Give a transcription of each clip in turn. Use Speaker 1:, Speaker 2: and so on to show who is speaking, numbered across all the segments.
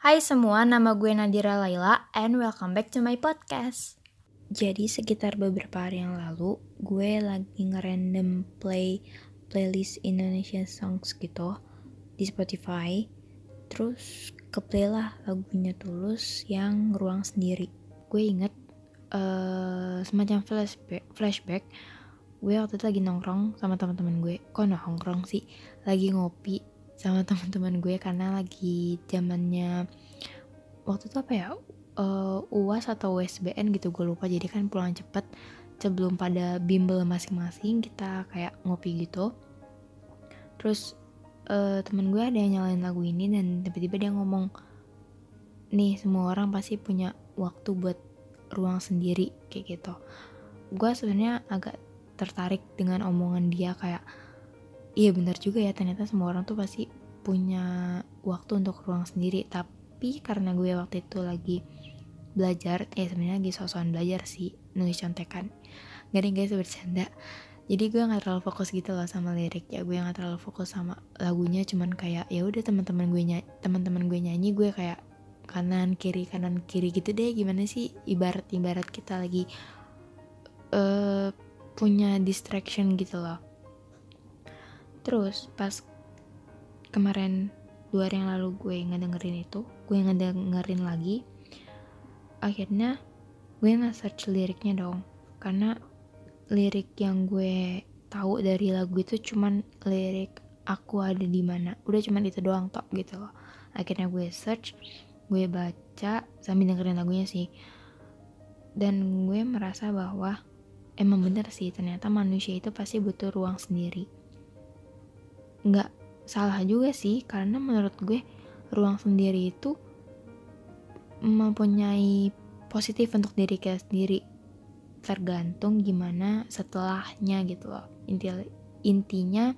Speaker 1: Hai semua, nama gue Nadira Laila and welcome back to my podcast.
Speaker 2: Jadi sekitar beberapa hari yang lalu, gue lagi ngerandom play playlist Indonesian songs gitu di Spotify. Terus keplay lah lagunya Tulus yang Ruang Sendiri. Gue inget uh, semacam flashback, flashback gue waktu itu lagi nongkrong sama teman-teman gue kok nongkrong sih lagi ngopi sama teman-teman gue karena lagi zamannya waktu itu apa ya uh, uas atau USBN gitu gue lupa. Jadi kan pulang cepet sebelum pada bimbel masing-masing kita kayak ngopi gitu. Terus uh, temen gue ada yang nyalain lagu ini dan tiba-tiba dia ngomong nih semua orang pasti punya waktu buat ruang sendiri kayak gitu. Gue sebenarnya agak tertarik dengan omongan dia kayak iya benar juga ya. Ternyata semua orang tuh pasti punya waktu untuk ruang sendiri. Tapi karena gue waktu itu lagi belajar ya sebenarnya lagi sosokan belajar sih nulis contekan gak yang guys bercanda. Jadi gue nggak terlalu fokus gitu loh sama lirik ya. Gue nggak terlalu fokus sama lagunya cuman kayak ya udah teman-teman gue nyanyi teman-teman gue nyanyi gue kayak kanan kiri kanan kiri gitu deh. Gimana sih ibarat ibarat kita lagi uh, punya distraction gitu loh terus pas kemarin dua hari yang lalu gue ngedengerin itu gue ngedengerin lagi akhirnya gue nge-search liriknya dong. Karena lirik yang gue tahu dari lagu itu cuman lirik aku ada di mana. Udah cuman itu doang top gitu loh. Akhirnya gue search gue baca sambil dengerin lagunya sih. Dan gue merasa bahwa emang bener sih ternyata manusia itu pasti butuh ruang sendiri nggak salah juga sih karena menurut gue ruang sendiri itu mempunyai positif untuk diri kita sendiri tergantung gimana setelahnya gitu loh Inti, intinya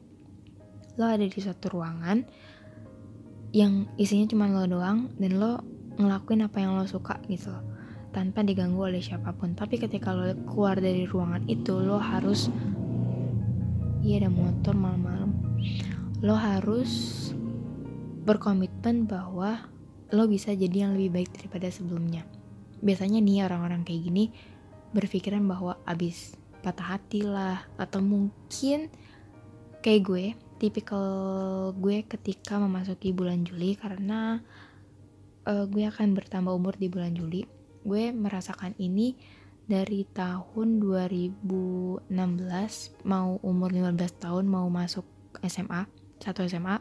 Speaker 2: lo ada di suatu ruangan yang isinya cuma lo doang dan lo ngelakuin apa yang lo suka gitu loh tanpa diganggu oleh siapa pun. Tapi ketika lo keluar dari ruangan itu, lo harus iya ada motor malam-malam. Lo harus berkomitmen bahwa lo bisa jadi yang lebih baik daripada sebelumnya. Biasanya nih orang-orang kayak gini berpikiran bahwa abis patah hati lah atau mungkin kayak gue tipikal gue ketika memasuki bulan Juli karena uh, gue akan bertambah umur di bulan Juli gue merasakan ini dari tahun 2016 mau umur 15 tahun mau masuk SMA satu SMA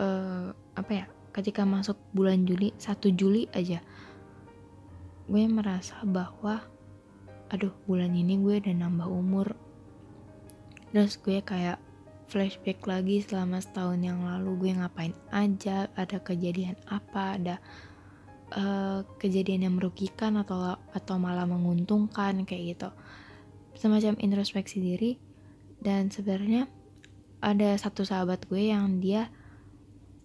Speaker 2: uh, apa ya ketika masuk bulan Juli 1 Juli aja gue merasa bahwa aduh bulan ini gue udah nambah umur. Terus gue kayak flashback lagi selama setahun yang lalu gue ngapain aja ada kejadian apa ada uh, kejadian yang merugikan atau atau malah menguntungkan kayak gitu. Semacam introspeksi diri dan sebenarnya ada satu sahabat gue yang dia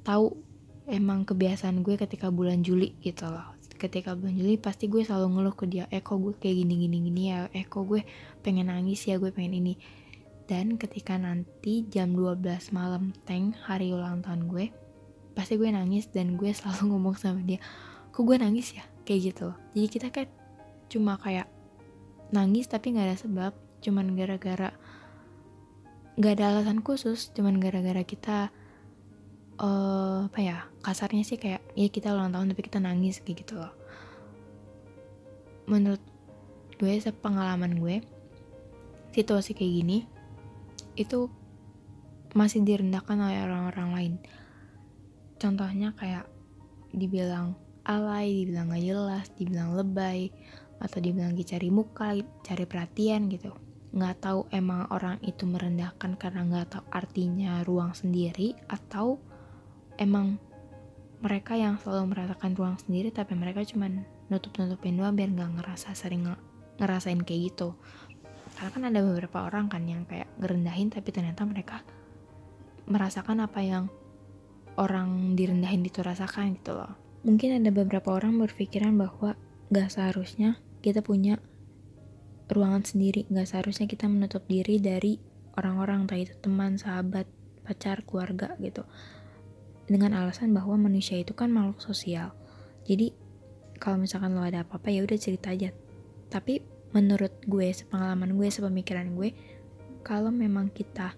Speaker 2: tahu emang kebiasaan gue ketika bulan Juli gitu loh. Ketika bulan Juli pasti gue selalu ngeluh ke dia eh kok gue kayak gini gini gini ya? Eh kok gue pengen nangis ya? Gue pengen ini. Dan ketika nanti jam 12 malam tank hari ulang tahun gue pasti gue nangis dan gue selalu ngomong sama dia kok gue nangis ya? Kayak gitu jadi kita kayak cuma kayak nangis tapi nggak ada sebab cuman gara-gara nggak ada alasan khusus cuman gara-gara kita uh, apa ya kasarnya sih kayak ya kita ulang tahun tapi kita nangis kayak gitu loh menurut gue sepengalaman gue situasi kayak gini itu masih direndahkan oleh orang-orang lain contohnya kayak dibilang alay, dibilang gak jelas, dibilang lebay, atau dibilang cari muka, cari perhatian gitu. Nggak tahu emang orang itu merendahkan karena nggak tahu artinya ruang sendiri, atau emang mereka yang selalu merasakan ruang sendiri tapi mereka cuman nutup-nutupin doang biar nggak ngerasa sering ngerasain kayak gitu. Karena kan ada beberapa orang kan yang kayak ngerendahin tapi ternyata mereka merasakan apa yang orang direndahin itu rasakan gitu loh Mungkin ada beberapa orang berpikiran bahwa gak seharusnya kita punya ruangan sendiri, gak seharusnya kita menutup diri dari orang-orang, entah itu teman, sahabat, pacar, keluarga gitu. dengan alasan bahwa manusia itu kan makhluk sosial. Jadi kalau misalkan lo ada apa-apa ya udah cerita aja. Tapi menurut gue sepengalaman gue sepemikiran gue kalau memang kita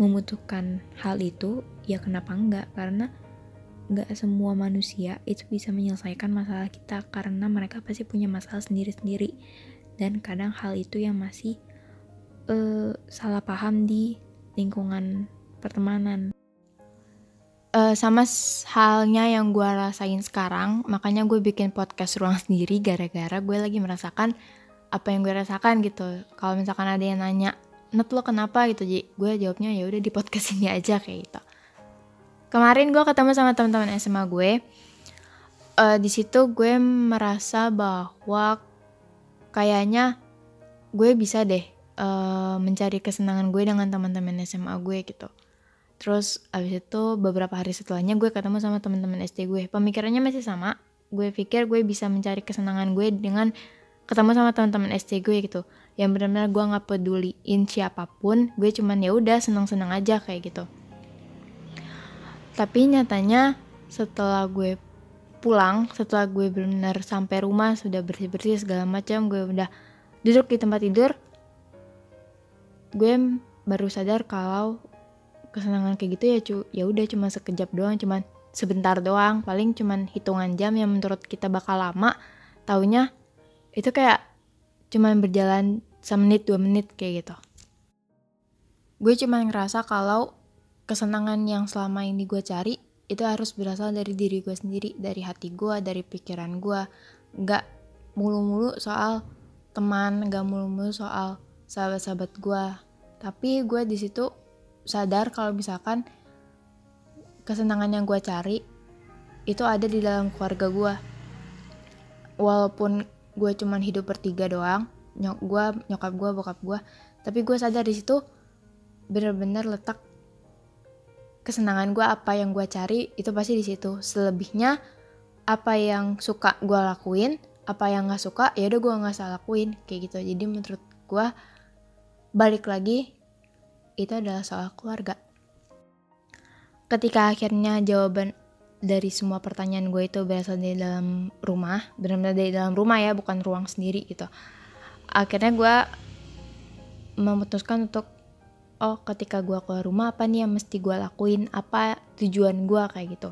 Speaker 2: membutuhkan hal itu ya kenapa enggak karena nggak semua manusia itu bisa menyelesaikan masalah kita karena mereka pasti punya masalah sendiri-sendiri dan kadang hal itu yang masih uh, salah paham di lingkungan pertemanan.
Speaker 1: Uh, sama halnya yang gue rasain sekarang makanya gue bikin podcast ruang sendiri gara-gara gue lagi merasakan apa yang gue rasakan gitu. Kalau misalkan ada yang nanya net lo kenapa? gitu jadi gue jawabnya ya udah di podcast ini aja kayak gitu. Kemarin gue ketemu sama teman-teman SMA gue. Uh, di situ gue merasa bahwa kayaknya gue bisa deh uh, mencari kesenangan gue dengan teman-teman SMA gue gitu Terus abis itu beberapa hari setelahnya gue ketemu sama teman-teman SD gue. Pemikirannya masih sama. Gue pikir gue bisa mencari kesenangan gue dengan ketemu sama teman-teman SD gue gitu. Yang benar-benar gue nggak peduliin siapa pun. Gue cuman ya udah senang-senang aja kayak gitu. Tapi nyatanya setelah gue pulang, setelah gue benar-benar sampai rumah sudah bersih-bersih segala macam, gue udah duduk di tempat tidur. Gue baru sadar kalau kesenangan kayak gitu ya cu ya udah cuma sekejap doang cuman sebentar doang paling cuman hitungan jam yang menurut kita bakal lama taunya itu kayak cuman berjalan semenit dua menit kayak gitu gue cuma ngerasa kalau kesenangan yang selama ini gue cari itu harus berasal dari diri gue sendiri dari hati gue dari pikiran gue nggak mulu-mulu soal teman nggak mulu-mulu soal sahabat-sahabat gue tapi gue di situ sadar kalau misalkan kesenangan yang gue cari itu ada di dalam keluarga gue walaupun gue cuman hidup bertiga doang nyok gue nyokap gue bokap gue tapi gue sadar di situ bener-bener letak kesenangan gue apa yang gue cari itu pasti di situ selebihnya apa yang suka gue lakuin apa yang nggak suka ya udah gue nggak salah lakuin kayak gitu jadi menurut gue balik lagi itu adalah soal keluarga. Ketika akhirnya jawaban dari semua pertanyaan gue itu berasal dari dalam rumah, benar-benar dari dalam rumah ya, bukan ruang sendiri gitu. Akhirnya gue memutuskan untuk oh ketika gue keluar rumah apa nih yang mesti gue lakuin, apa tujuan gue kayak gitu.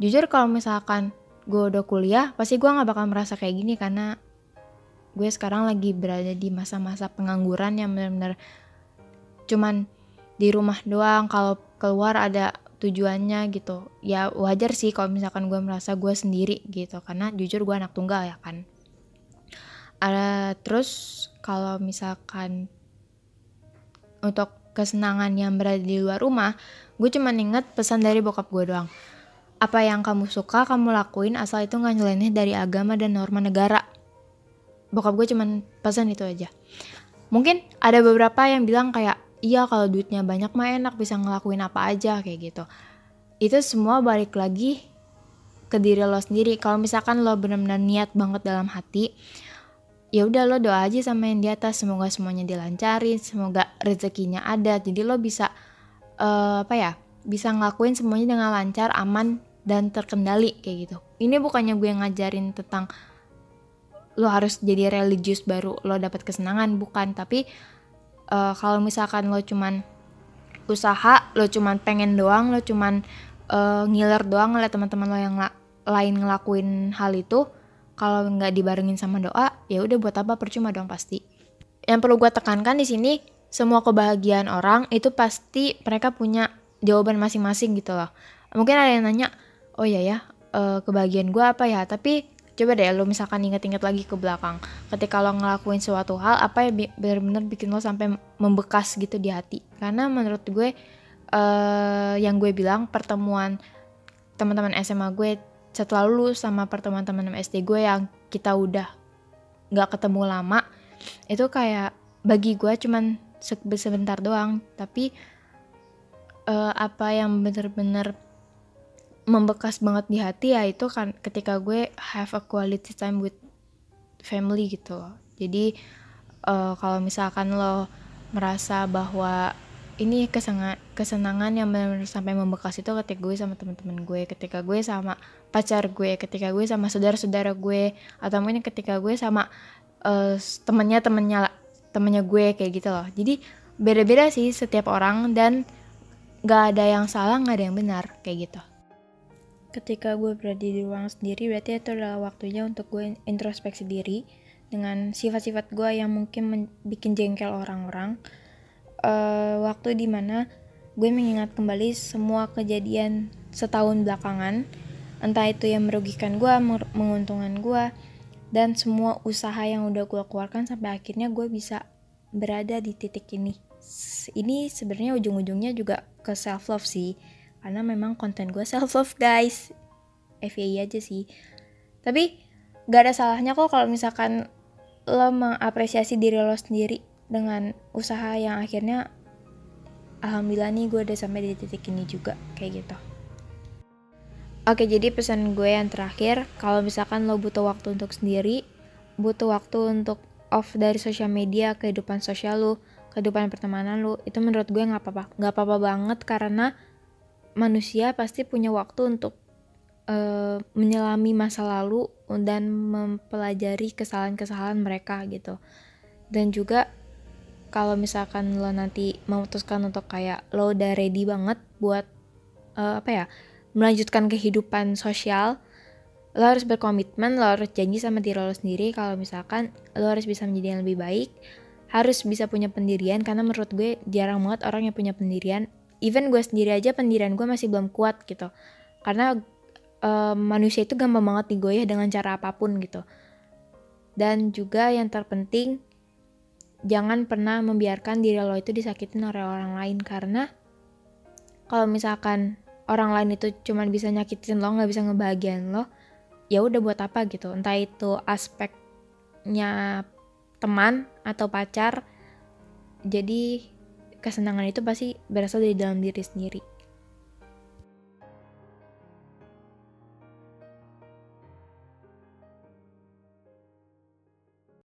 Speaker 1: Jujur kalau misalkan gue udah kuliah, pasti gue gak bakal merasa kayak gini karena gue sekarang lagi berada di masa-masa pengangguran yang benar-benar cuman di rumah doang. Kalau keluar ada tujuannya gitu. Ya wajar sih kalau misalkan gue merasa gue sendiri gitu. Karena jujur gue anak tunggal ya kan. Ada terus kalau misalkan untuk kesenangan yang berada di luar rumah gue cuma inget pesan dari bokap gue doang. Apa yang kamu suka kamu lakuin asal itu nggak nyeleneh dari agama dan norma negara. Bokap gue cuman pesan itu aja. Mungkin ada beberapa yang bilang kayak iya kalau duitnya banyak mah enak bisa ngelakuin apa aja kayak gitu. Itu semua balik lagi ke diri lo sendiri. Kalau misalkan lo benar-benar niat banget dalam hati ya udah lo doa aja sama yang di atas semoga semuanya dilancarin semoga rezekinya ada. Jadi lo bisa uh, apa ya bisa ngelakuin semuanya dengan lancar aman dan terkendali kayak gitu. Ini bukannya gue ngajarin tentang lo harus jadi religius baru lo dapat kesenangan bukan. Tapi uh, kalau misalkan lo cuman usaha lo cuman pengen doang lo cuman uh, ngiler doang ngeliat teman-teman lo yang la lain ngelakuin hal itu kalau nggak dibarengin sama doa ya udah buat apa? Percuma dong pasti. Yang perlu gue tekankan di sini semua kebahagiaan orang itu pasti mereka punya jawaban masing-masing gitu loh. Mungkin ada yang nanya oh iya ya uh, kebahagiaan gue apa ya? Tapi coba deh lo misalkan inget-inget lagi ke belakang. Ketika lo ngelakuin suatu hal apa ya benar-benar bikin lo sampai membekas gitu di hati? Karena menurut gue uh, yang gue bilang pertemuan teman-teman SMA gue setelah lulus sama pertemuan teman-teman SD gue yang kita udah nggak ketemu lama itu kayak bagi gue cuman sebentar doang tapi uh, apa yang bener-bener membekas banget di hati ya itu kan ketika gue have a quality time with family gitu loh. Jadi uh, kalau misalkan lo merasa bahwa ini kesenga, kesenangan yang benar-benar sampai membekas itu ketika gue sama teman-teman gue ketika gue sama pacar gue ketika gue sama saudara-saudara gue atau mungkin ketika gue sama uh, temennya temennya temennya gue kayak gitu loh. Jadi beda-beda sih setiap orang dan gak ada yang salah gak ada yang benar kayak gitu.
Speaker 2: Ketika gue berada di ruang sendiri berarti itu adalah waktunya untuk gue introspeksi diri dengan sifat-sifat gue yang mungkin bikin jengkel orang-orang. Uh, waktu di mana gue mengingat kembali semua kejadian setahun belakangan entah itu yang merugikan gue menguntungkan gue dan semua usaha yang udah gue keluarkan sampai akhirnya gue bisa berada di titik ini. Ini sebenarnya ujung-ujungnya juga ke self love sih karena memang konten gue self love guys FYI aja sih. Tapi gak ada salahnya kok kalau misalkan lo mengapresiasi diri lo sendiri dengan usaha yang akhirnya alhamdulillah nih gue udah sampai di titik ini juga kayak gitu Oke jadi pesan gue yang terakhir kalau misalkan lo butuh waktu untuk sendiri butuh waktu untuk off dari sosial media kehidupan sosial lo kehidupan pertemanan lo itu menurut gue nggak apa-apa. Nggak apa-apa banget karena manusia pasti punya waktu untuk uh, menyelami masa lalu dan mempelajari kesalahan-kesalahan mereka gitu. Dan juga kalau misalkan lo nanti memutuskan untuk kayak lo udah ready banget buat uh, apa ya melanjutkan kehidupan sosial lo harus berkomitmen lo harus janji sama diri lo sendiri kalau misalkan lo harus bisa menjadi yang lebih baik harus bisa punya pendirian karena menurut gue jarang banget orang yang punya pendirian. Even gue sendiri aja pendirian gue masih belum kuat gitu. Karena uh, manusia itu gampang banget digoyah dengan cara apa pun gitu. Dan juga yang terpenting jangan pernah membiarkan diri lo itu disakitin oleh orang lain. Karena kalau misalkan orang lain itu cuma bisa nyakitin lo nggak bisa ngebahagiain lo ya udah buat apa gitu. Entah itu aspeknya teman atau pacar jadi kesenangan itu pasti berasal dari dalam diri sendiri